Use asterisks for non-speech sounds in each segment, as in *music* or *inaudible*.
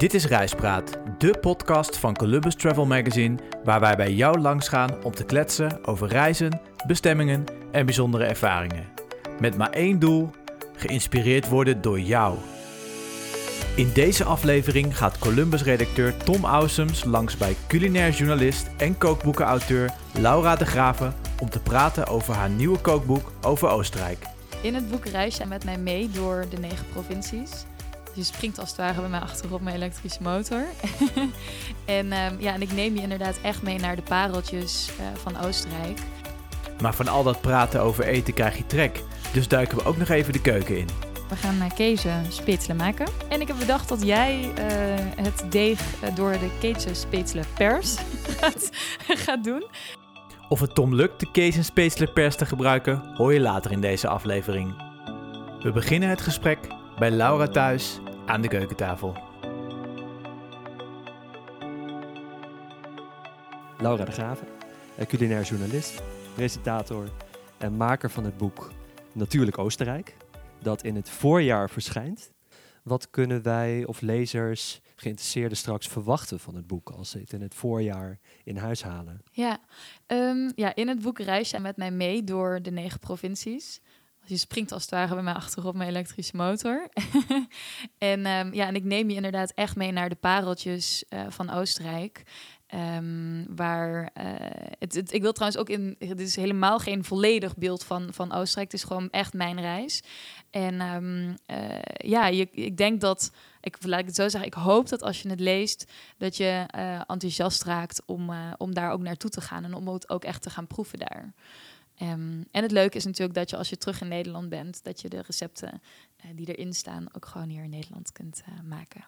Dit is Reispraat, de podcast van Columbus Travel Magazine, waar wij bij jou langsgaan om te kletsen over reizen, bestemmingen en bijzondere ervaringen. Met maar één doel: geïnspireerd worden door jou. In deze aflevering gaat Columbus-redacteur Tom Ausems langs bij culinair journalist en kookboekenauteur Laura de Graven om te praten over haar nieuwe kookboek over Oostenrijk. In het boek reis jij met mij mee door de negen provincies. Je springt als het ware bij mij achter op mijn elektrische motor. *laughs* en, ehm, ja, en ik neem je inderdaad echt mee naar de pareltjes eh, van Oostenrijk. Maar van al dat praten over eten krijg je trek. Dus duiken we ook nog even de keuken in. We gaan uh, kezen spitselen maken. En ik heb bedacht dat jij eh, het deeg eh, door de kezen pers gaat, *laughs* gaat doen. Of het Tom lukt de Kees en pers te gebruiken, hoor je later in deze aflevering. We beginnen het gesprek bij Laura thuis aan de keukentafel. Laura de Graven, eh, culinair journalist, presentator en maker van het boek Natuurlijk Oostenrijk, dat in het voorjaar verschijnt. Wat kunnen wij of lezers, geïnteresseerden straks verwachten van het boek als ze het in het voorjaar in huis halen? Ja, ehm, ja in het boek reis jij met mij mee door de negen provincies. Je springt als het ware bij mij achter op mijn elektrische motor. *laughs* en, ehm, ja, en ik neem je inderdaad echt mee naar de pareltjes eh, van Oostenrijk. Ehm, waar uh, het, het, ik wil trouwens ook in. Dit is helemaal geen volledig beeld van, van Oostenrijk. Het is gewoon echt mijn reis. En um, uh, ja, je, ik denk dat. Ik laat ik het zo zeggen. Ik hoop dat als je het leest, dat je enthousiast raakt om, om daar ook naartoe te gaan en om het ook echt te gaan proeven daar. Um, en het leuke is natuurlijk dat je als je terug in Nederland bent, dat je de recepten die erin staan ook gewoon hier in Nederland kunt maken.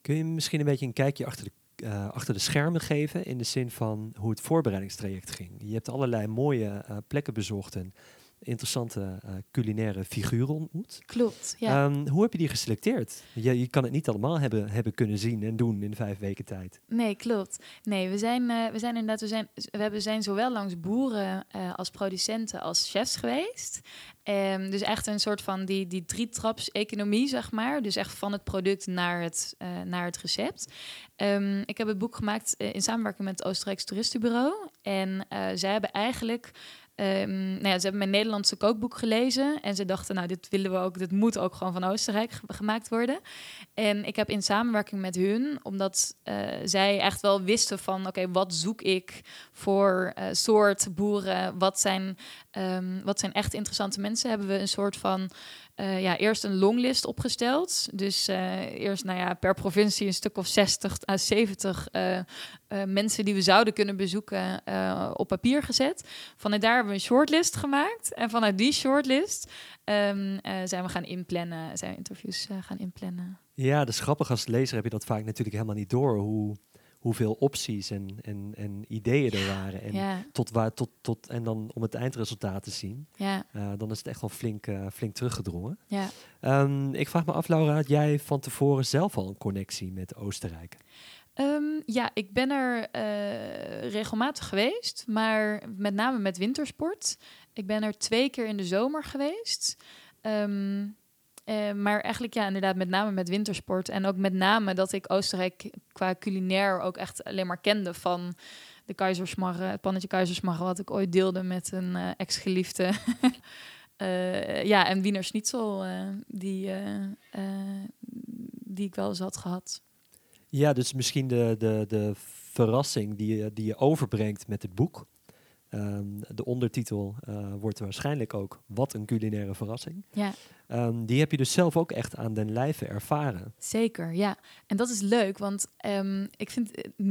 Kun je misschien een beetje een kijkje achter de uh, achter de schermen geven in de zin van hoe het voorbereidingstraject ging. Je hebt allerlei mooie plekken bezocht en interessante uh, culinaire figuren ontmoet. Klopt, ja. Um, hoe heb je die geselecteerd? Je, je, kan het niet allemaal hebben, hebben kunnen zien en doen in vijf weken tijd. Nee, klopt. Nee, we zijn, uh, we zijn inderdaad, we zijn, we hebben, zijn zowel langs boeren uh, als producenten als chefs geweest. Um, dus echt een soort van die, die drie-traps-economie, zeg maar. Dus echt van het product naar het, naar het recept. Um, ik heb het boek gemaakt in samenwerking met het Oostenrijks Toeristenbureau. En zij hebben eigenlijk Um, nou ja, ze hebben mijn Nederlandse kookboek gelezen en ze dachten, nou, dit willen we ook, dit moet ook gewoon van Oostenrijk gemaakt worden. En ik heb in samenwerking met hun, omdat uh, zij echt wel wisten van, oké, wat zoek ik voor uh, soort boeren, wat zijn, um, wat zijn echt interessante mensen, hebben we een soort van uh, ja, eerst een longlist opgesteld. Dus uh, eerst nou ja, per provincie een stuk of 60 à 70 uh, mensen die we zouden kunnen bezoeken op papier gezet. Vanuit daar hebben we een shortlist gemaakt. En vanuit die shortlist um, zijn we gaan inplannen, zijn interviews gaan inplannen. Ja, dat is grappig. Als lezer heb je dat vaak natuurlijk helemaal niet door. Hoe hoeveel opties en, en, en ideeën er waren. En, ja. tot waar, tot, tot, en dan om het eindresultaat te zien, ja. uh, dan is het echt wel flink, uh, flink teruggedrongen. Ja. Um, ik vraag me af, Laura, had jij van tevoren zelf al een connectie met Oostenrijk? Um, ja, ik ben er uh, regelmatig geweest, maar met name met wintersport. Ik ben er twee keer in de zomer geweest. Um, uh, maar eigenlijk ja, inderdaad met name met wintersport. En ook met name dat ik Oostenrijk qua culinair ook echt alleen maar kende van de keizersmarre, het pannetje keizersmarre wat ik ooit deelde met een uh, ex-geliefde. uh, *laughs* ja, en Wiener Schnitzel, die, die ik wel eens had gehad. Ja, dus misschien de, de, de verrassing die die je overbrengt met het boek. Um, de ondertitel uh, wordt waarschijnlijk ook Wat een culinaire verrassing. Ja. Um, die heb je dus zelf ook echt aan den lijve ervaren. Zeker, ja. En dat is leuk, want um, ik vind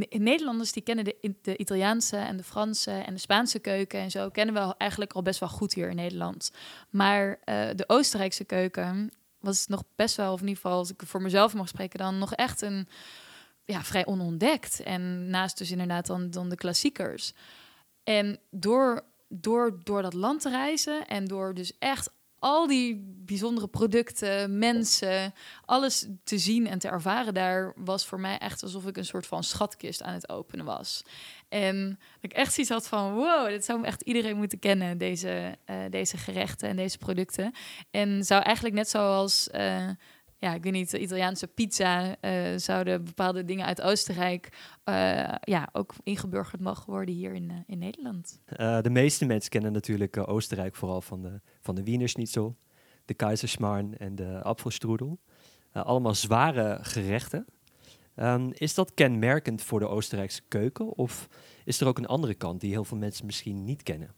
Nederlanders die kennen de, de, Italiaanse en de Franse en de Spaanse keuken en zo kennen we eigenlijk al best wel goed hier in Nederland. Maar uh, de Oostenrijkse keuken was nog best wel, of in ieder geval als ik voor mezelf mag spreken, dan nog echt een ja, vrij onontdekt. En naast dus inderdaad dan, dan de klassiekers. En door, door, door dat land te reizen en door dus echt al die bijzondere producten, mensen, alles te zien en te ervaren daar, was voor mij echt alsof ik een soort van schatkist aan het openen was. En ik echt zoiets had van, wow, dit zou echt iedereen moeten kennen, deze, uh, deze gerechten en deze producten. En zou eigenlijk net zoals... Uh, ja, ik weet niet, Italiaanse pizza eh, zouden bepaalde dingen uit Oostenrijk eh, ja, ook ingeburgerd mogen worden hier in, eh, in Nederland. De meeste mensen kennen natuurlijk Oostenrijk vooral van de, van de Wiener Schnitzel, de Kaiserschmarrn en de Apfelstrudel. Allemaal zware gerechten. Ehm, is dat kenmerkend voor de Oostenrijkse keuken of is er ook een andere kant die heel veel mensen misschien niet kennen?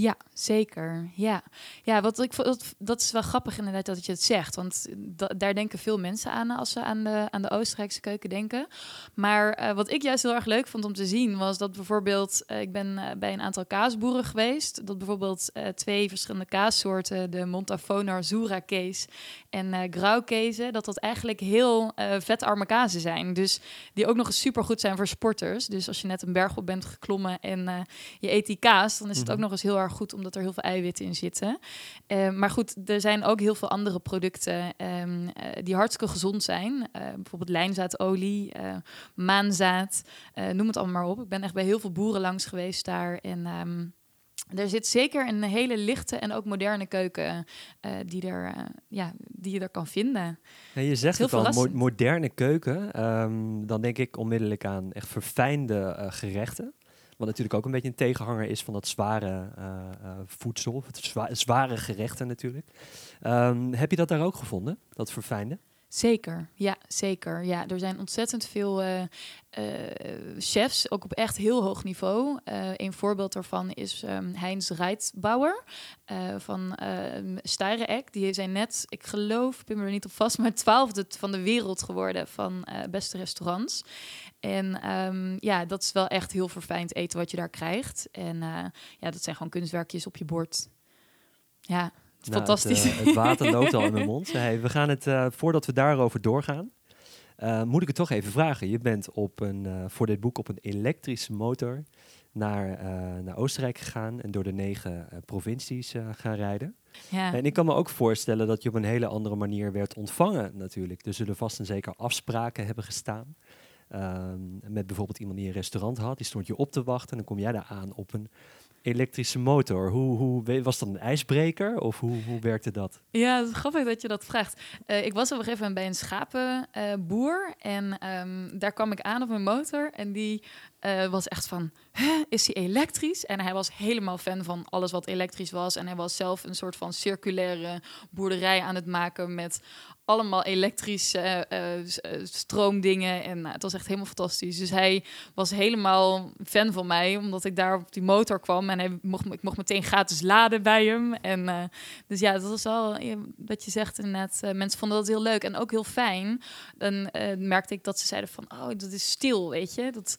Ja, zeker. Ja, ja wat ik, dat, dat is wel grappig inderdaad dat je het zegt. Want da- daar denken veel mensen aan als ze aan de, aan de Oostenrijkse keuken denken. Maar eh, wat ik juist heel erg leuk vond om te zien, was dat bijvoorbeeld... eh, ik ben eh, bij een aantal kaasboeren geweest. Dat bijvoorbeeld eh, twee verschillende kaassoorten, de Montafone Azzurra case en eh Grauwkezen, dat dat eigenlijk heel eh, vetarme kazen zijn. Dus die ook nog eens super goed zijn voor sporters. Dus als je net een berg op bent geklommen en eh, je eet die kaas, dan is het Mhm. ook nog eens heel erg goed omdat er heel veel eiwitten in zitten. Eh, maar goed, er zijn ook heel veel andere producten ehm, eh, die hartstikke gezond zijn. Eh, bijvoorbeeld lijnzaadolie, maanzaad, noem het allemaal maar op. Ik ben echt bij heel veel boeren langs geweest daar en... ehm, er zit zeker een hele lichte en ook moderne keuken die, er, ja, die je er kan vinden. Ja, je zegt heel het al, mo- moderne keuken. ehm, dan denk ik onmiddellijk aan echt verfijnde gerechten. Wat natuurlijk ook een beetje een tegenhanger is van dat zware eh, eh, voedsel, het zwa- zware gerechten natuurlijk. Ehm, heb je dat daar ook gevonden, dat verfijnde? Zeker, ja, zeker. Ja, er zijn ontzettend veel eh, chefs, ook op echt heel hoog niveau. Een voorbeeld daarvan is ehm, Heinz Reitbauer van uh. Die zijn net, ik geloof, ik ben er niet op vast, maar twaalfde van de wereld geworden van beste restaurants. En ehm, ja, dat is wel echt heel verfijnd eten wat je daar krijgt. En eh, ja, dat zijn gewoon kunstwerkjes op je bord. Ja, Nou, fantastisch. Het, eh, het water loopt al in mijn *laughs* mond. Hey, we gaan het, eh, voordat we daarover doorgaan, moet ik het toch even vragen. Je bent op een, voor dit boek op een elektrische motor naar, naar Oostenrijk gegaan en door de negen provincies gaan rijden. ja. En ik kan me ook voorstellen dat je op een hele andere manier werd ontvangen natuurlijk. Er zullen vast en zeker afspraken hebben gestaan. Ehm, met bijvoorbeeld iemand die een restaurant had, die stond je op te wachten. En dan kom jij daar aan op een elektrische motor. Hoe, hoe, was dat een ijsbreker of hoe, hoe werkte dat? Ja, het is grappig dat je dat vraagt. Eh, ik was op een gegeven moment bij een schapenboer. en ehm, daar kwam ik aan op mijn motor. En die eh, was echt van, "Huh, is die elektrisch? En hij was helemaal fan van alles wat elektrisch was. En hij was zelf een soort van circulaire boerderij aan het maken... met allemaal elektrische s- eh, stroomdingen. En nou, het was echt helemaal fantastisch. Dus hij was helemaal fan van mij, omdat ik daar op die motor kwam. En hij mocht, ik mocht meteen gratis laden bij hem. En dus ja, dat was wel wat je zegt inderdaad. mensen vonden dat heel leuk en ook heel fijn. Dan merkte ik dat ze zeiden van, oh, dat is stil, weet je. Dat,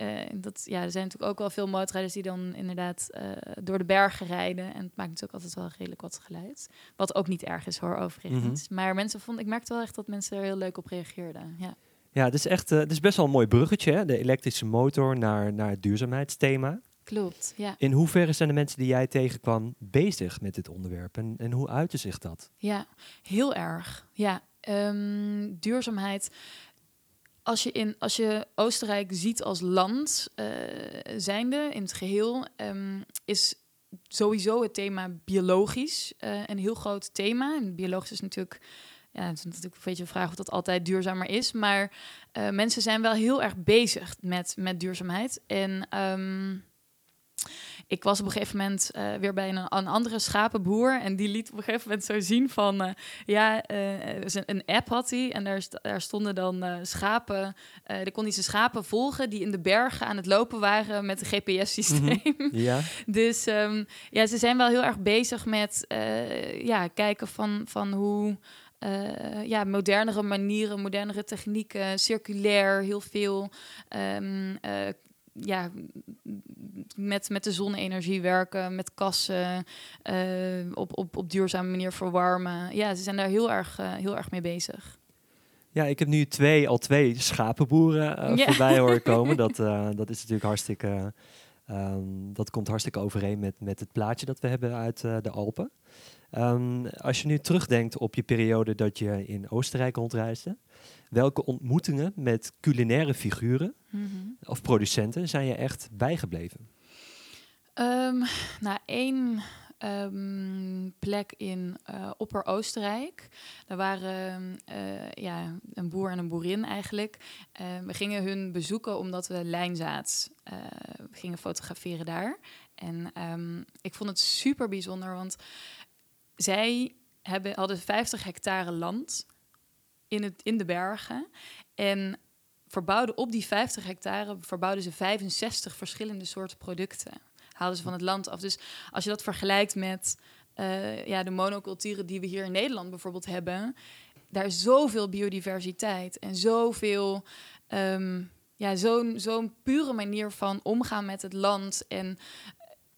eh, dat, ja, er zijn natuurlijk ook wel veel motorrijders die dan inderdaad eh, door de bergen rijden. En het maakt natuurlijk altijd wel redelijk wat geluid. Wat ook niet erg is hoor, overigens. Maar mensen vonden, ik merkte wel echt dat mensen er heel leuk op reageerden. Ja. Ja, het is echt, eh, het is best wel een mooi bruggetje, hè? de elektrische motor naar, naar het duurzaamheidsthema. Klopt, ja. In hoeverre zijn de mensen die jij tegenkwam bezig met dit onderwerp en, en hoe uitte zich dat? Ja, heel erg. Ja, Ehm, duurzaamheid. Als je, in, als je Oostenrijk ziet als land eh, zijnde in het geheel, ehm, is sowieso het thema biologisch eh, een heel groot thema. En biologisch is natuurlijk, ja, het is natuurlijk een beetje een vraag of dat altijd duurzamer is. Maar eh, mensen zijn wel heel erg bezig met, met duurzaamheid. En ehm, ik was op een gegeven moment eh, weer bij een, een andere schapenboer. En die liet op een gegeven moment zo zien van... eh, ja, dus een, app had hij. En daar, st- daar stonden dan schapen... daar kon hij zijn schapen volgen die in de bergen aan het lopen waren... met een GPS-systeem. Ja, *laughs* Dus ehm, ja, ze zijn wel heel erg bezig met ja, kijken van, van hoe ja, modernere manieren, modernere technieken, circulair, heel veel. ehm, eh, ja, met, met de zonne-energie werken, met kassen, eh, op, op, op duurzame manier verwarmen. Ja, ze zijn daar heel erg, eh, heel erg mee bezig. ja ik heb nu twee, al twee schapenboeren eh, Ja. voorbij horen *laughs* komen. Dat, dat is natuurlijk hartstikke, ehm, dat komt hartstikke overeen met, met het plaatje dat we hebben uit de Alpen. Ehm, als je nu terugdenkt op je periode dat je in Oostenrijk rondreisde, welke ontmoetingen met culinaire figuren of producenten zijn je echt bijgebleven? Ehm, nou, één ehm, plek in uh, Opper-Oostenrijk. Daar waren uh, ja, een boer en een boerin eigenlijk. Uh, we gingen hun bezoeken omdat we lijnzaad gingen fotograferen daar. En um, ik vond het super bijzonder, want zij hebben, hadden 50 hectare land in, het, in de bergen. En verbouwden op die 50 hectare verbouwden ze 65 verschillende soorten producten. Haalden ze van het land af. Dus als je dat vergelijkt met uh, ja, de monoculturen die we hier in Nederland bijvoorbeeld hebben, daar is zoveel biodiversiteit en zoveel. Um, ja, zo'n pure manier van omgaan met het land. En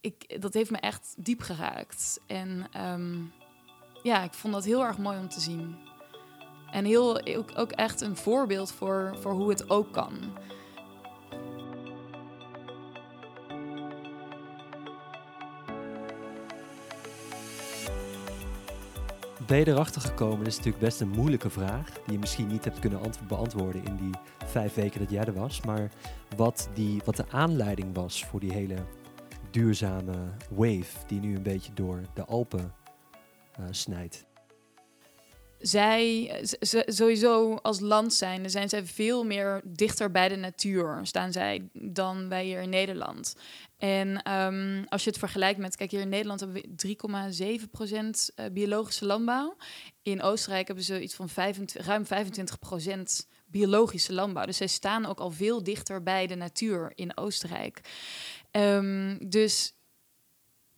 ik, dat heeft me echt diep geraakt. En um, ja, ik vond dat heel erg mooi om te zien. En heel, ook, ook echt een voorbeeld voor, voor hoe het ook kan. Ben je erachter gekomen? Dat is natuurlijk best een moeilijke vraag. Die je misschien niet hebt kunnen beantwoorden in die vijf weken dat jij er was. Maar wat, die, wat de aanleiding was voor die hele duurzame wave die nu een beetje door de Alpen uh, snijdt zij sowieso als land zijn, zijn zij veel meer dichter bij de natuur staan zij dan wij hier in Nederland. En um, als je het vergelijkt met, kijk hier in Nederland hebben we 3,7% eh, biologische landbouw. In Oostenrijk hebben ze iets van 25, ruim 25% biologische landbouw. Dus zij staan ook al veel dichter bij de natuur in Oostenrijk. Um, dus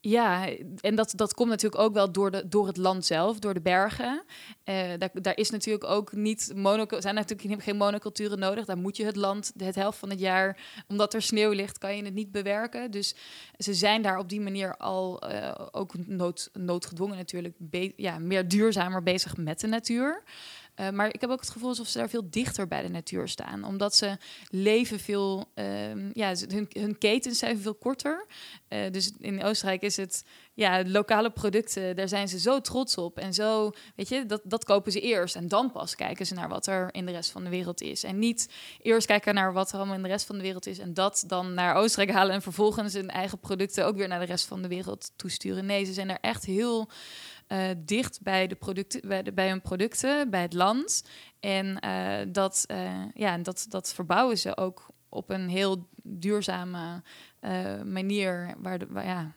ja, en dat, dat komt natuurlijk ook wel door, de, door het land zelf, door de bergen. Uh, daar, daar is natuurlijk ook niet zijn natuurlijk geen monoculturen nodig. Daar moet je het land het helft van het jaar, omdat er sneeuw ligt, kan je het niet bewerken. Dus ze zijn daar op die manier al uh, ook nood, noodgedwongen natuurlijk ja, meer duurzamer bezig met de natuur. Uh, maar ik heb ook het gevoel alsof ze daar veel dichter bij de natuur staan. Omdat ze leven veel, um, ja, hun, hun ketens zijn veel korter. Uh, dus in Oostenrijk is het, ja, lokale producten, daar zijn ze zo trots op. En zo, weet je, dat, dat kopen ze eerst. En dan pas kijken ze naar wat er in de rest van de wereld is. En niet eerst kijken naar wat er allemaal in de rest van de wereld is. En dat dan naar Oostenrijk halen en vervolgens hun eigen producten ook weer naar de rest van de wereld toesturen. Nee, ze zijn er echt heel uh, dicht bij, de producten, bij, de, bij hun producten, bij het land. En uh, dat, uh, ja, dat, dat verbouwen ze ook op een heel duurzame manier. Waar, de, waar, ja,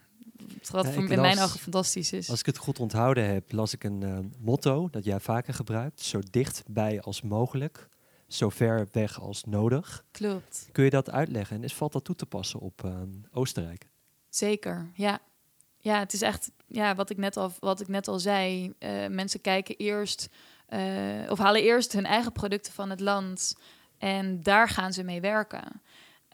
wat ja, in mijn ogen fantastisch is. Als ik het goed onthouden heb, las ik een motto dat jij vaker gebruikt. Zo dichtbij als mogelijk, zo ver weg als nodig. Klopt. Kun je dat uitleggen en is, valt dat toe te passen op Oostenrijk? Zeker, ja. Ja, het is echt ja, wat, ik net al, wat ik net al zei. Uh, mensen kijken eerst uh, of halen eerst hun eigen producten van het land. En daar gaan ze mee werken.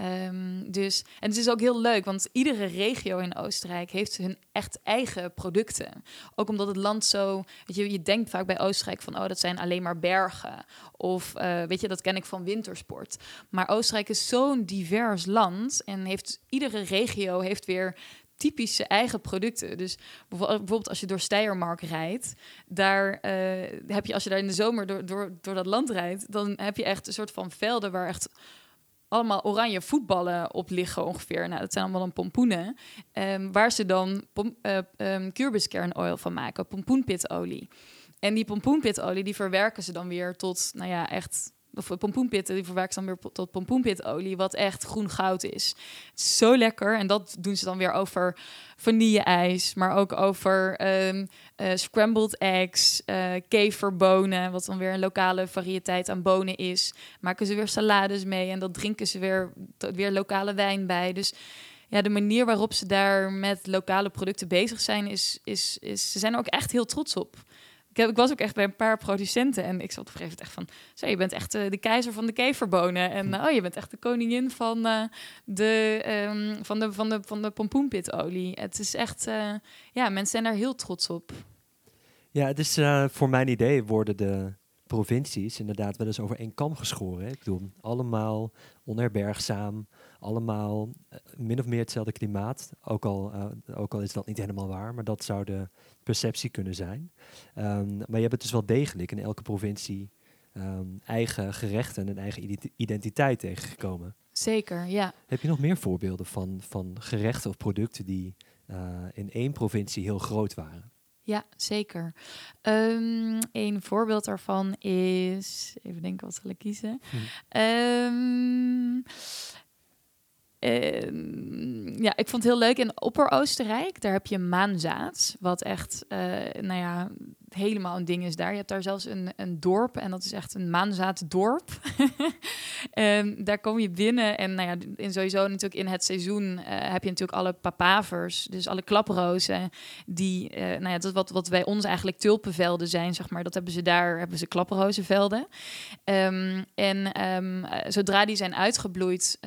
Um, dus, en het is ook heel leuk, want iedere regio in Oostenrijk heeft hun echt eigen producten. Ook omdat het land zo, weet je, je denkt vaak bij Oostenrijk van, oh, dat zijn alleen maar bergen. Of, uh, weet je, dat ken ik van wintersport. Maar Oostenrijk is zo'n divers land en heeft iedere regio heeft weer typische eigen producten. Dus bijvoorbeeld als je door Steiermark rijdt, daar uh, heb je als je daar in de zomer door, door, door dat land rijdt, dan heb je echt een soort van velden waar echt allemaal oranje voetballen op liggen ongeveer. Nou, dat zijn allemaal dan pompoenen. Um, waar ze dan pom, uh, van maken, pompoenpitolie. En die pompoenpitolie die verwerken ze dan weer tot, nou ja, echt of pompoenpitten, die verwerken ze dan weer tot pompoenpitolie, wat echt groen goud is. zo lekker. En dat doen ze dan weer over vanille-ijs, maar ook over um, uh, scrambled eggs, uh, keverbonen, wat dan weer een lokale variëteit aan bonen is. Maken ze weer salades mee en dat drinken ze weer, weer lokale wijn bij. Dus ja, de manier waarop ze daar met lokale producten bezig zijn, is, is, is ze zijn er ook echt heel trots op ik, ik was ook echt bij een paar producenten en ik zat op een gegeven moment echt van, zo, je bent echt uh, de keizer van de keverbonen en uh, oh, je bent echt de koningin van uh, de um, van de van de van de pompoenpitolie. Het is echt, ja, mensen zijn daar heel trots op. Ja, het is voor mijn idee worden de provincies inderdaad wel eens over één kam geschoren. Hè? Ik bedoel, allemaal onherbergzaam, allemaal uh, min of meer hetzelfde klimaat. Ook al, uh, ook al is dat niet helemaal waar, maar dat zou de perceptie kunnen zijn. Um, maar je hebt het dus wel degelijk in elke provincie um, eigen gerechten en eigen identiteit tegengekomen. Zeker, ja. Heb je nog meer voorbeelden van, van gerechten of producten die in één provincie heel groot waren. Ja, zeker. Um, een voorbeeld daarvan is. Even denken, wat zal ik kiezen? Hm. Um, Ehm, ja, ik vond het heel leuk in Opper-Oostenrijk. Daar heb je maanzaad, wat echt, uh, nou ja, helemaal een ding is daar. Je hebt daar zelfs een, een dorp en dat is echt een maanzaaddorp. um, *laughs* daar kom je binnen en nou ja, in sowieso natuurlijk in het seizoen uh, heb je natuurlijk alle papavers, dus alle klaprozen, die, uh, nou ja, dat wat, wat bij ons eigenlijk tulpenvelden zijn, zeg maar, dat hebben ze daar, hebben ze klaprozenvelden. Um, en zodra die zijn uitgebloeid,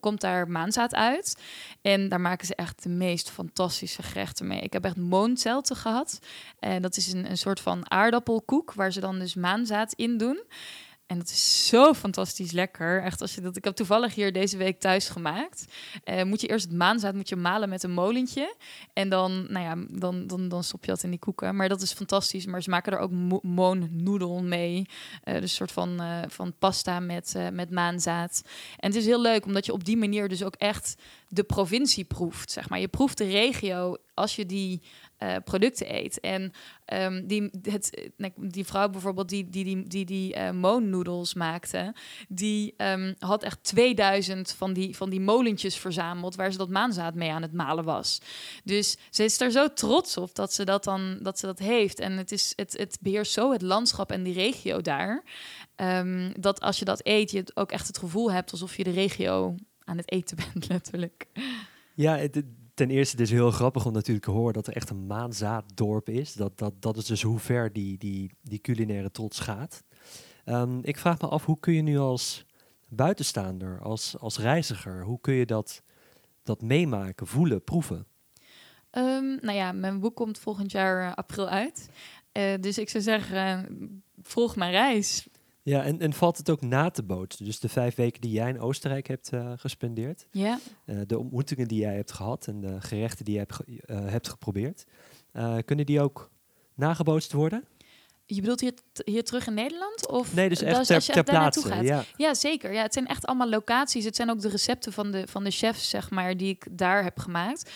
komt daar maanzaad uit. En daar maken ze echt de meest fantastische gerechten mee. Ik heb echt moonzelten gehad. En dat is een, soort van aardappelkoek waar ze dan dus maanzaad in doen. En dat is zo fantastisch lekker. Echt, als je dat, ik heb toevallig hier deze week thuis gemaakt. Uh, moet je eerst het maanzaad moet je malen met een molentje. En dan, nou ja, dan, dan, dan stop je dat in die koeken. Maar dat is fantastisch. Maar ze maken er ook mo moonnoedel mee. Uh, dus een soort van, uh, van pasta met, met maanzaad. En het is heel leuk, omdat je op die manier dus ook echt de provincie proeft. Zeg maar. Je proeft de regio als je die uh, producten eet. En um, die, het, die vrouw bijvoorbeeld die die, die, die, die uh, moonnoedels maakte, die um, had echt 2000 van die, van die molentjes verzameld waar ze dat maanzaad mee aan het malen was. Dus ze is er zo trots op dat ze dat dan dat ze dat heeft. En het, is, het, het beheerst zo het landschap en die regio daar. Um, dat als je dat eet, je ook echt het gevoel hebt alsof je de regio aan het eten bent, *laughs* letterlijk. Ja, het, ten eerste, het is heel grappig om natuurlijk te horen dat er echt een maanzaaddorp is. Dat, dat, dat is dus hoe ver die, die, die culinaire trots gaat. Um, ik vraag me af, hoe kun je nu als buitenstaander, als, als reiziger, hoe kun je dat, dat meemaken, voelen, proeven? Um, nou ja, mijn boek komt volgend jaar uh, april uit. Uh, dus ik zou zeggen, uh, volg mijn reis. Ja, en, en valt het ook na te bootsen? Dus de vijf weken die jij in Oostenrijk hebt uh, gespendeerd, ja. Uh, de ontmoetingen die jij hebt gehad en de gerechten die je hebt, ge uh, hebt geprobeerd, kunnen die ook nagebootst worden? Je bedoelt hier, hier terug in Nederland? Of nee, dus echt ter, als je ter plaatse. Gaat? Ja. ja, zeker. Ja, het zijn echt allemaal locaties. Het zijn ook de recepten van de, van de chefs, zeg maar, die ik daar heb gemaakt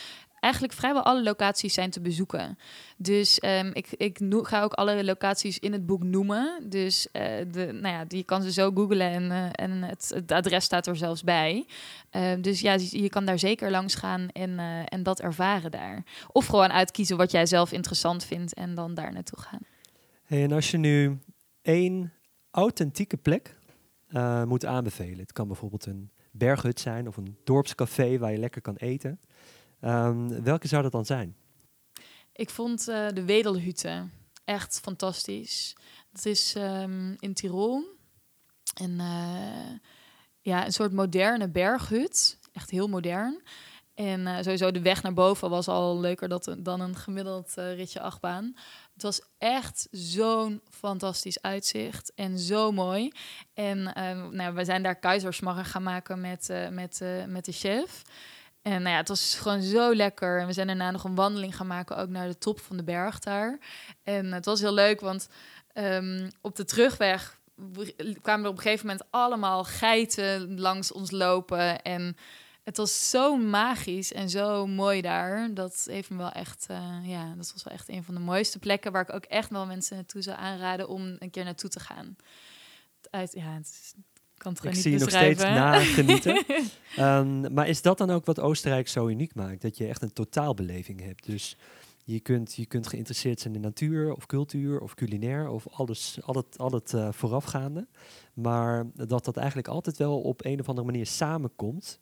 eigenlijk vrijwel alle locaties zijn te bezoeken. Dus um, ik, ik ga ook alle locaties in het boek noemen. Dus uh, de, nou ja, die kan ze zo googlen en, uh, en het, adres staat er zelfs bij. Uh, dus ja, je kan daar zeker langs gaan en, eh, en dat ervaren daar. Of gewoon uitkiezen wat jij zelf interessant vindt en dan daar naartoe gaan. En als je nu één authentieke plek moet aanbevelen. Het kan bijvoorbeeld een berghut zijn of een dorpscafé waar je lekker kan eten. Um, welke zou dat dan zijn? Ik vond uh, de Wedelhütte echt fantastisch. Dat is um, in Tirol. En uh, ja, een soort moderne berghut. Echt heel modern. En uh, sowieso de weg naar boven was al leuker dan een gemiddeld ritje achtbaan. Het was echt zo'n fantastisch uitzicht en zo mooi. En nou, we zijn daar keizersmarren gaan maken met, met, met de chef. En nou ja, het was gewoon zo lekker. En we zijn daarna nog een wandeling gaan maken, ook naar de top van de berg daar. En het was heel leuk, want um, op de terugweg kwamen er op een gegeven moment allemaal geiten langs ons lopen. En het was zo magisch en zo mooi daar. Dat heeft me wel echt, uh, ja, dat was wel echt een van de mooiste plekken waar ik ook echt wel mensen naartoe zou aanraden om een keer naartoe te gaan. Ja, het is kan het ik niet zie je nog steeds nagenieten. um, *laughs* maar is dat dan ook wat Oostenrijk zo uniek maakt? Dat je echt een totaalbeleving hebt. Dus je kunt, je kunt geïnteresseerd zijn in natuur of cultuur of culinair of alles, al het, al het uh, voorafgaande. Maar dat dat eigenlijk altijd wel op een of andere manier samenkomt.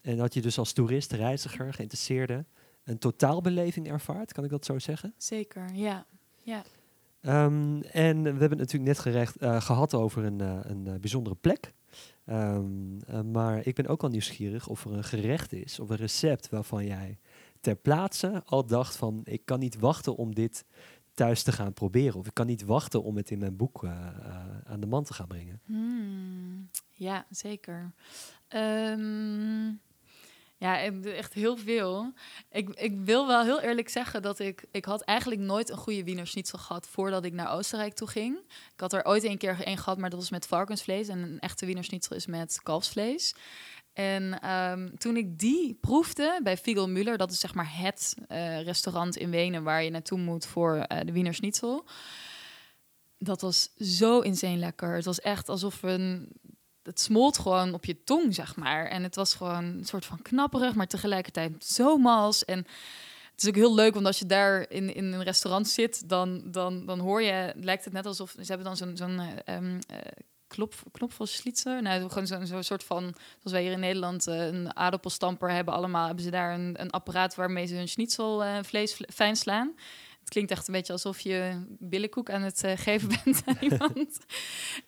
En dat je dus als toerist, reiziger, geïnteresseerde een totaalbeleving ervaart. Kan ik dat zo zeggen? Zeker, ja. ja. Um, en we hebben het natuurlijk net gerecht, uh, gehad over een, uh, een uh, bijzondere plek. Um, maar ik ben ook al nieuwsgierig of er een gerecht is of een recept waarvan jij ter plaatse al dacht van ik kan niet wachten om dit thuis te gaan proberen. Of ik kan niet wachten om het in mijn boek aan de man te gaan brengen. Hmm, ja, zeker. Um, ja, echt heel veel. Ik, ik wil wel heel eerlijk zeggen dat ik... Ik had eigenlijk nooit een goede Wiener Schnitzel gehad voordat ik naar Oostenrijk toe ging. Ik had er ooit een keer een gehad, maar dat was met varkensvlees. En een echte Wiener Schnitzel is met kalfsvlees. En ehm, toen ik die proefde bij Fiegel Müller, dat is zeg maar het eh, restaurant in Wenen waar je naartoe moet voor eh, de Wiener Schnitzel. Dat was zo insane lekker. Het was echt alsof een. Het smolt gewoon op je tong, zeg maar. En het was gewoon een soort van knapperig, maar tegelijkertijd zo mals. En het is ook heel leuk, want als je daar in, in een restaurant zit, dan, dan, dan hoor je, lijkt het net alsof ze hebben dan zo'n zo'n eh, eh, klop, knopvelslitser. Nou, gewoon zo'n zo soort van, zoals wij hier in Nederland uh, een aardappelstamper hebben, allemaal hebben ze daar een, een apparaat waarmee ze hun schnitzelvlees fijn slaan. Het klinkt echt een beetje alsof je billenkoek aan het uh, geven *laughs* bent aan iemand.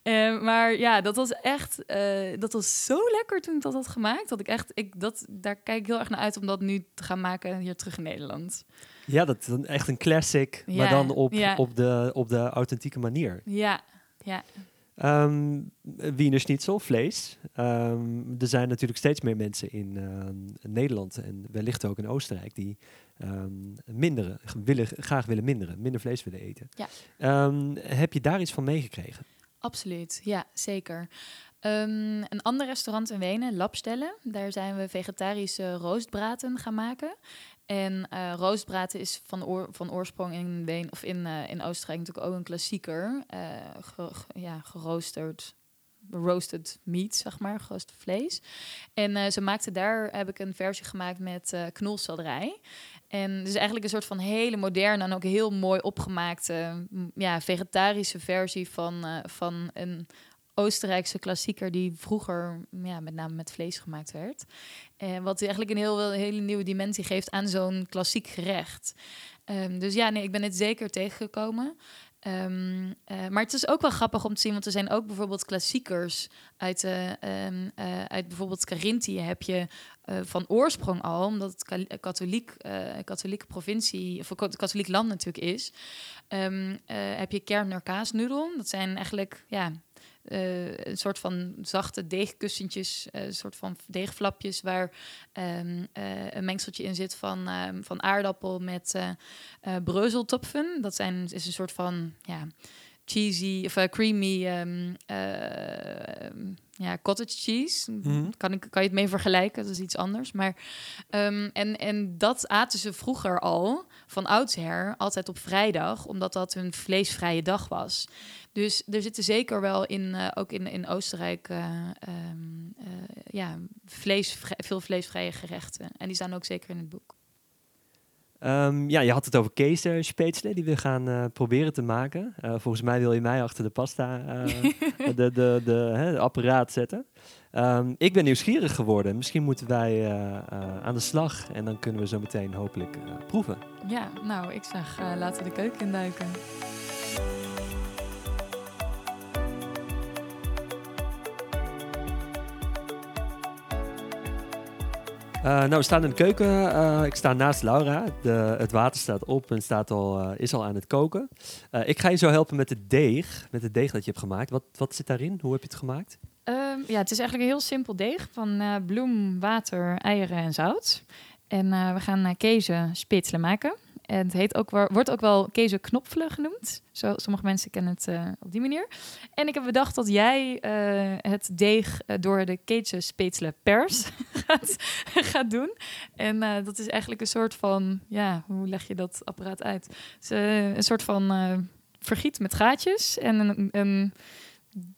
uh, *laughs* maar ja, dat was echt, uh, dat was zo lekker toen ik dat had gemaakt. Dat ik echt, ik, dat, daar kijk ik heel erg naar uit om dat nu te gaan maken hier terug in Nederland. Ja, dat is dan echt een classic, ja, maar dan op, ja. op, de, op de authentieke manier. Ja, ja. Um, Wiener Schnitzel, vlees. Um, er zijn natuurlijk steeds meer mensen in uh, Nederland en wellicht ook in Oostenrijk die um, minderen, willen, graag willen minderen, minder vlees willen eten. Ja. heb je daar iets van meegekregen? Absoluut, ja, zeker. Um, een ander restaurant in Wenen, Labstellen, daar zijn we vegetarische roostbraten gaan maken. En uh, roostbraten is van, oor, van oorsprong in Wenen of in, uh, in Oostenrijk natuurlijk ook een klassieker. Uh, ge, ja, geroosterd, roasted meat, zeg maar, geroosterd vlees. En ze maakten daar, heb ik een versie gemaakt met knolselderij. En dus eigenlijk een soort van hele moderne en ook heel mooi opgemaakte ja, vegetarische versie van, van een Oostenrijkse klassieker die vroeger ja, met name met vlees gemaakt werd. En wat eigenlijk een heel, hele nieuwe dimensie geeft aan zo'n klassiek gerecht. Um, dus ja, nee, ik ben het zeker tegengekomen. Um, uh, maar het is ook wel grappig om te zien, want er zijn ook bijvoorbeeld klassiekers uit, uh, um, uh, uit bijvoorbeeld Carinthië heb je van oorsprong al, omdat het katholiek, katholieke provincie, of katholiek land natuurlijk is, heb je Kerner kaasnoedel. Dat zijn eigenlijk, ja, uh, een soort van zachte deegkussentjes, uh, een soort van deegflapjes waar um, uh, een mengseltje in zit van, um, van aardappel met breuzeltopfen. Dat zijn, is een soort van ja, cheesy of creamy um, ja, cottage cheese. Mhm. Kan, ik, kan je het mee vergelijken? Dat is iets anders. Maar, um, en, en dat aten ze vroeger al, van oudsher, altijd op vrijdag, omdat dat hun vleesvrije dag was. Dus er zitten zeker wel in, uh, ook in, in Oostenrijk, um, uh, ja, vlees, veel vleesvrije gerechten. En die staan ook zeker in het boek. Um, ja, je had het over keesspetselen die we gaan uh, proberen te maken. Uh, volgens mij wil je mij achter de pasta, uh, *laughs* de, de, de, apparaat zetten. Um, ik ben nieuwsgierig geworden. Misschien moeten wij aan de slag en dan kunnen we zo meteen hopelijk proeven. Ja, nou, ik zeg laten we de keuken induiken. Nou, we staan in de keuken. Uh, ik sta naast Laura. De, het water staat op en staat al, uh, is al aan het koken. ik ga je zo helpen met de deeg, met het deeg dat je hebt gemaakt. Wat, wat zit daarin? Hoe heb je het gemaakt? Um, ja, het is eigenlijk een heel simpel deeg van bloem, water, eieren en zout. En we gaan kezen spitselen maken. En het heet ook, wordt ook wel kezen knopvelen genoemd. Zo, sommige mensen kennen het uh, op die manier. En ik heb bedacht dat jij uh, het deeg uh, door de kezen spetselen pers *laughs* gaat, gaat doen. En dat is eigenlijk een soort van, ja, hoe leg je dat apparaat uit? Een soort van vergiet met gaatjes en een, een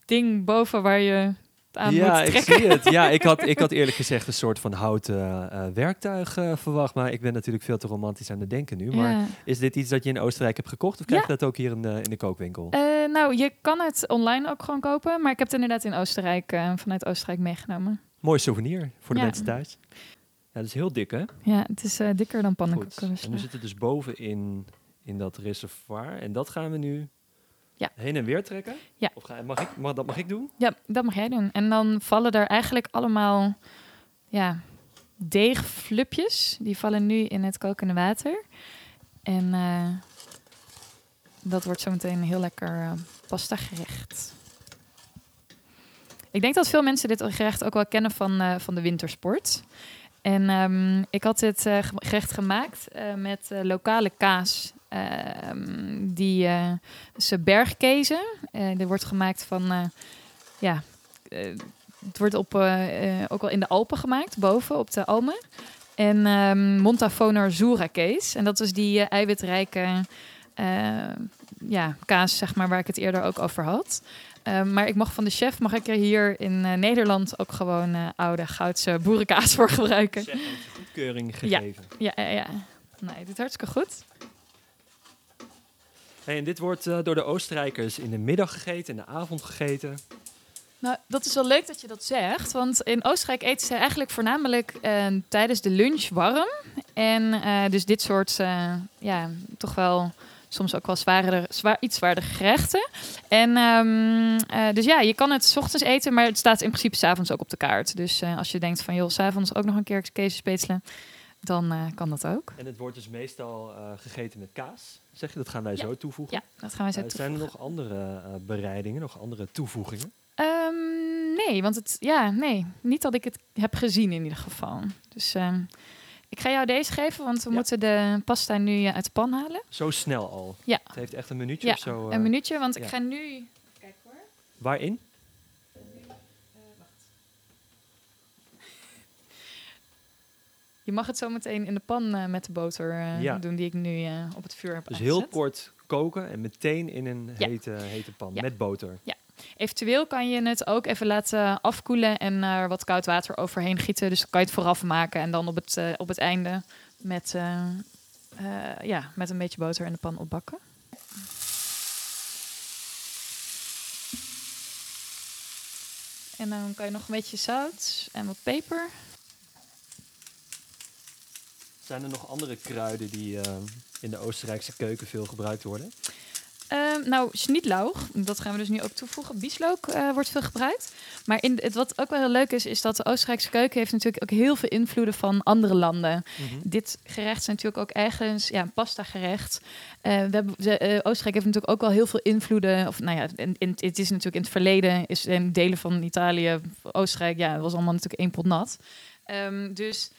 ding boven waar je aan ja, moet ik zie het. Ja, ik had, ik had *laughs* eerlijk gezegd een soort van houten uh, werktuig uh, verwacht. Maar ik ben natuurlijk veel te romantisch aan het denken nu. Maar ja. is dit iets dat je in Oostenrijk hebt gekocht? Of krijg je ja. dat ook hier in de, in de kookwinkel? Uh, nou, je kan het online ook gewoon kopen. Maar ik heb het inderdaad in Oostenrijk, vanuit Oostenrijk meegenomen. Mooi souvenir voor de Ja. mensen thuis. Ja, dat is heel dik, hè? Ja, het is dikker dan pannenkoeken. En nu zit het dus bovenin in dat reservoir. En dat gaan we nu Ja. heen en weer trekken? Ja. Of ga, mag ik, mag, dat mag ik doen? Ja, dat mag jij doen. En dan vallen er eigenlijk allemaal ja, deegflupjes. Die vallen nu in het kokende water. En eh, dat wordt zometeen een heel lekker uh, pasta gerecht. Ik denk dat veel mensen dit gerecht ook wel kennen van, uh, van de wintersport. En um, ik had dit uh, gerecht gemaakt uh, met lokale kaas. Ehm, die is bergkezen. die wordt gemaakt van ja, het wordt op, eh, eh, ook wel in de Alpen gemaakt, boven op de Almen. En ehm Montafoner Zura case. En dat is die eh, eiwitrijke eh, ja, kaas, zeg maar, waar ik het eerder ook over had. Ehm, maar ik mag van de chef, mag ik er hier in eh, Nederland ook gewoon eh, oude goudse boerenkaas voor gebruiken. Chef heeft goedkeuring gegeven. Ja, ja, ja. Nee, dit hartstikke goed. Hey, en dit wordt eh, door de Oostenrijkers in de middag gegeten, in de avond gegeten. Nou, dat is wel leuk dat je dat zegt. Want in Oostenrijk eten ze eigenlijk voornamelijk eh, tijdens de lunch warm. En eh, dus dit soort, ja, toch wel soms ook wel zwaardere, zwaar, iets zwaardere gerechten. En ehm, eh, dus ja, je kan het 's ochtends eten, maar het staat in principe s'avonds ook op de kaart. Dus als je denkt van, joh, s'avonds ook nog een keer kees spetselen, dan eh, kan dat ook. En het wordt dus meestal eh, gegeten met kaas. Zeg je, dat gaan wij Ja. zo toevoegen. Ja, dat gaan wij zo Eh, zijn er toevoegen. nog andere bereidingen, nog andere toevoegingen? Ehm, nee, want het, ja, nee, niet dat ik het heb gezien in ieder geval. Dus ehm, ik ga jou deze geven, want we Ja. moeten de pasta nu uit de pan halen. Zo snel al. Ja. Het heeft echt een minuutje Ja, of zo. Een minuutje, want ik ga nu. Kijk hoor. Waarin? Je mag het zo meteen in de pan eh, met de boter eh, Ja. doen die ik nu eh, op het vuur heb Dus heel kort koken en meteen in een Ja. hete, hete pan Ja. met boter. Eventueel kan je het ook even laten afkoelen en er wat koud water overheen gieten. Dus dan kan je het vooraf maken en dan op het, op het einde met, ja, met een beetje boter in de pan opbakken. En dan kan je nog een beetje zout en wat peper. Zijn er nog andere kruiden die eh, in de Oostenrijkse keuken veel gebruikt worden? Ehm, nou, schnittlauch, dat gaan we dus nu ook toevoegen. Bieslook eh, wordt veel gebruikt. Maar in, het, wat ook wel heel leuk is, is dat de Oostenrijkse keuken heeft natuurlijk ook heel veel invloeden van andere landen. Dit gerecht is natuurlijk ook ergens ja, een pasta gerecht. Eh, we hebben, Oostenrijk heeft natuurlijk ook wel heel veel invloeden. Of nou ja, in, in, het is natuurlijk in het verleden, is in delen van Italië, Oostenrijk, ja, het was allemaal natuurlijk één pot nat. Ehm, dus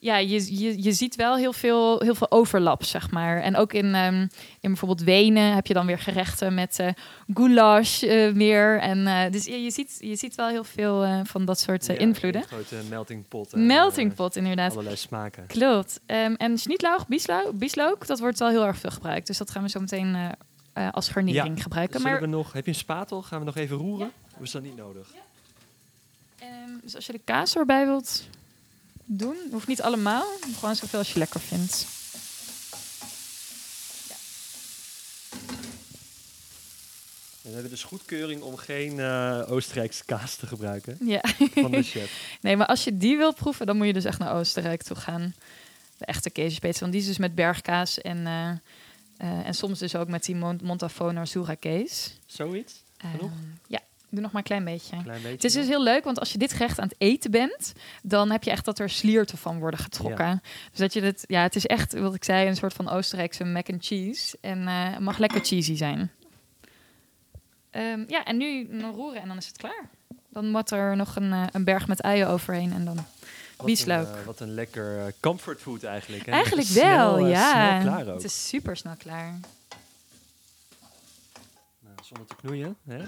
ja, je, je, je ziet wel heel veel, heel veel overlap, zeg maar. En ook in, ehm, in bijvoorbeeld Wenen heb je dan weer gerechten met eh goulash eh, meer. En, eh, dus je, je, ziet, je ziet wel heel veel van dat soort Ja, invloeden. Een grote melting pot. Melting pot, inderdaad. allerlei smaken. Klopt. Ehm, en schnittlauch, bieslook, dat wordt wel heel erg veel gebruikt. Dus dat gaan we zo meteen als garnering gebruiken. Maar we nog, heb je een spatel? Gaan we nog even roeren? Of is dat niet nodig? ehm, dus als je de kaas erbij wilt doen, hoeft niet allemaal. Gewoon zoveel als je lekker vindt. We hebben dus goedkeuring om geen eh, Oostenrijkse kaas te gebruiken Ja. van de chef. *laughs* Nee, maar als je die wilt proeven, dan moet je dus echt naar Oostenrijk toe gaan. De echte keesspets, want die is dus met bergkaas en, eh, eh, en soms dus ook met die Mont Montafoner Sura kees. Zoiets? Genoeg? Ehm, ja, doe nog maar een klein beetje. Klein beetje. Het is dus heel leuk, want als je dit gerecht aan het eten bent, dan heb je echt dat er slierten van worden getrokken. Dus dat je het, ja, het is echt, wat ik zei, een soort van Oostenrijkse mac and cheese. En eh, het mag lekker cheesy zijn. Ehm, ja, en nu nog roeren en dan is het klaar. Dan moet er nog een, eh, een berg met uien overheen en dan Wat bieslook. Een, eh, wat een lekker eh, comfortfood eigenlijk. Hè? Eigenlijk wel, snel, ja. Snel klaar ook. Het is super snel klaar. Nou, zonder te knoeien. Hè? *laughs*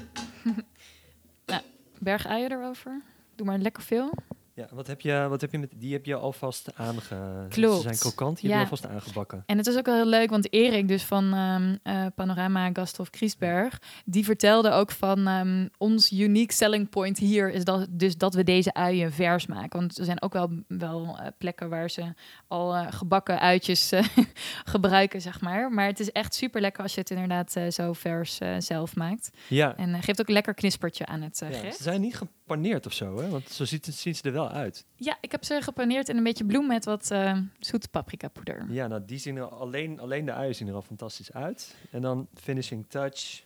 Berg uien erover. Doe maar lekker veel. Ja, wat heb je, wat heb je met, die heb je alvast aange... Klopt. Ze zijn krokant, die Ja. heb je alvast aangebakken. En het is ook wel heel leuk, want Erik dus van ehm, eh, Panorama Gasthof Kriesberg, die vertelde ook van ehm, ons unique selling point hier is dat, dus dat we deze uien vers maken. Want er zijn ook wel, wel eh, plekken waar ze al eh, gebakken uitjes *laughs* gebruiken, zeg maar. Maar het is echt super lekker als je het inderdaad zo vers zelf maakt. Ja, En geeft ook een lekker knispertje aan het eh, ja, gerecht. ze zijn niet gepaneerd of zo, hè? Want zo ziet het, zien ze er wel uit. Ja, ik heb ze gepaneerd in een beetje bloem met wat eh zoete paprikapoeder. Ja, nou, die zien er alleen, alleen de uien zien er al fantastisch uit. En dan finishing touch,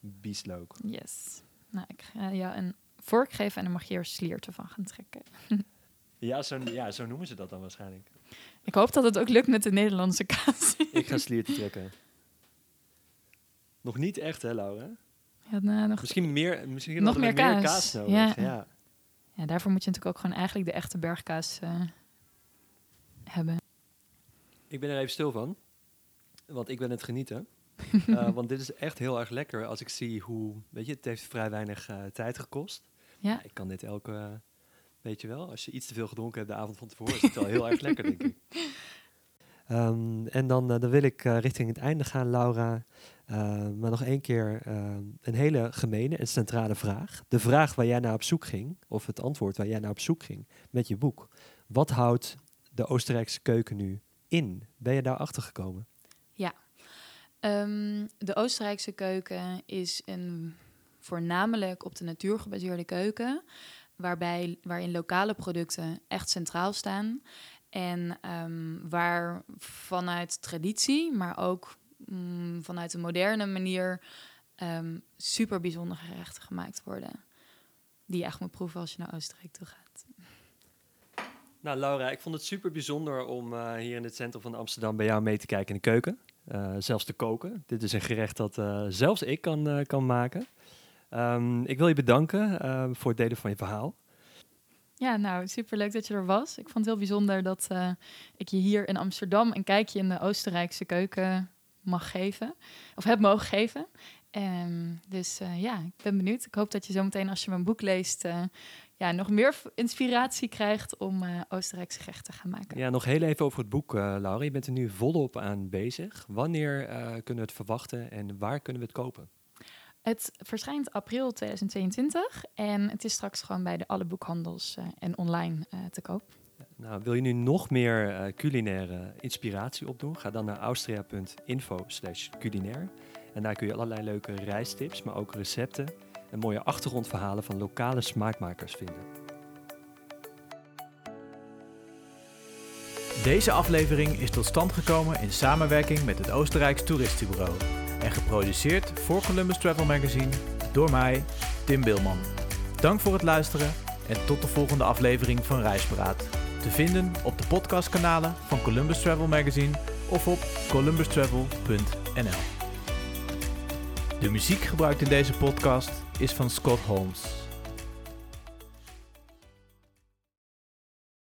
bieslook. Yes. Nou, ik ga jou een vork geven en dan mag je er slierten van gaan trekken. *laughs* Ja zo, ja, zo noemen ze dat dan waarschijnlijk. Ik hoop dat het ook lukt met de Nederlandse kaas. Ik ga slierten trekken. Nog niet echt, hè, Laura? Ja, nou, nog, Misschien meer, misschien Nog meer meer kaas. kaas nodig. Ja. ja. ja, daarvoor moet je natuurlijk ook gewoon eigenlijk de echte bergkaas eh, hebben. Ik ben er even stil van, want ik ben het genieten. *laughs* Eh, want dit is echt heel erg lekker als ik zie hoe, weet je, het heeft vrij weinig eh, tijd gekost. Ja. Ik kan dit elke, weet je wel, als je iets te veel gedronken hebt de avond van tevoren, is het wel heel erg lekker, denk ik. *laughs* Ehm, en dan, eh, dan wil ik eh, richting het einde gaan, Laura. Ehm, maar nog één keer ehm, een hele gemene en centrale vraag. De vraag waar jij naar op zoek ging, of het antwoord waar jij naar op zoek ging met je boek. Wat houdt de Oostenrijkse keuken nu in? Ben je daar achter gekomen? Ehm, de Oostenrijkse keuken is een voornamelijk op de natuur gebaseerde keuken, waarbij, waarin lokale producten echt centraal staan. En ehm, waar vanuit traditie, maar ook mm, vanuit een moderne manier, ehm, super bijzondere gerechten gemaakt worden. Die je echt moet proeven als je naar Oostenrijk toe gaat. Nou, Laura, ik vond het super bijzonder om eh, hier in het centrum van Amsterdam bij jou mee te kijken in de keuken. Eh, zelfs te koken. Dit is een gerecht dat eh, zelfs ik kan, kan maken. Ehm, ik wil je bedanken voor het delen van je verhaal. Ja, nou, superleuk dat je er was. Ik vond het heel bijzonder dat eh, ik je hier in Amsterdam een kijkje in de Oostenrijkse keuken mag geven. Of heb mogen geven. Ehm, dus eh, ja, ik ben benieuwd. Ik hoop dat je zometeen als je mijn boek leest... eh, ja, nog meer inspiratie krijgt om Oostenrijkse gerechten te gaan maken. Ja, nog heel even over het boek, Laura. Je bent er nu volop aan bezig. Wanneer kunnen we het verwachten en waar kunnen we het kopen? Het verschijnt april 2022 en het is straks gewoon bij de alle boekhandels eh, en online eh, te koop. Nou, wil je nu nog meer eh, culinaire inspiratie opdoen? Ga dan naar austria.info slash culinair. En daar kun je allerlei leuke reistips, maar ook recepten en mooie achtergrondverhalen van lokale smaakmakers vinden. Deze aflevering is tot stand gekomen in samenwerking met het Oostenrijks Toeristenbureau en geproduceerd voor Columbus Travel Magazine door mij, Tim Bilman. Dank voor het luisteren en tot de volgende aflevering van Reispraat. Te vinden op de podcastkanalen van Columbus Travel Magazine of op columbustravel.nl. De muziek gebruikt in deze podcast is van Scott Holmes.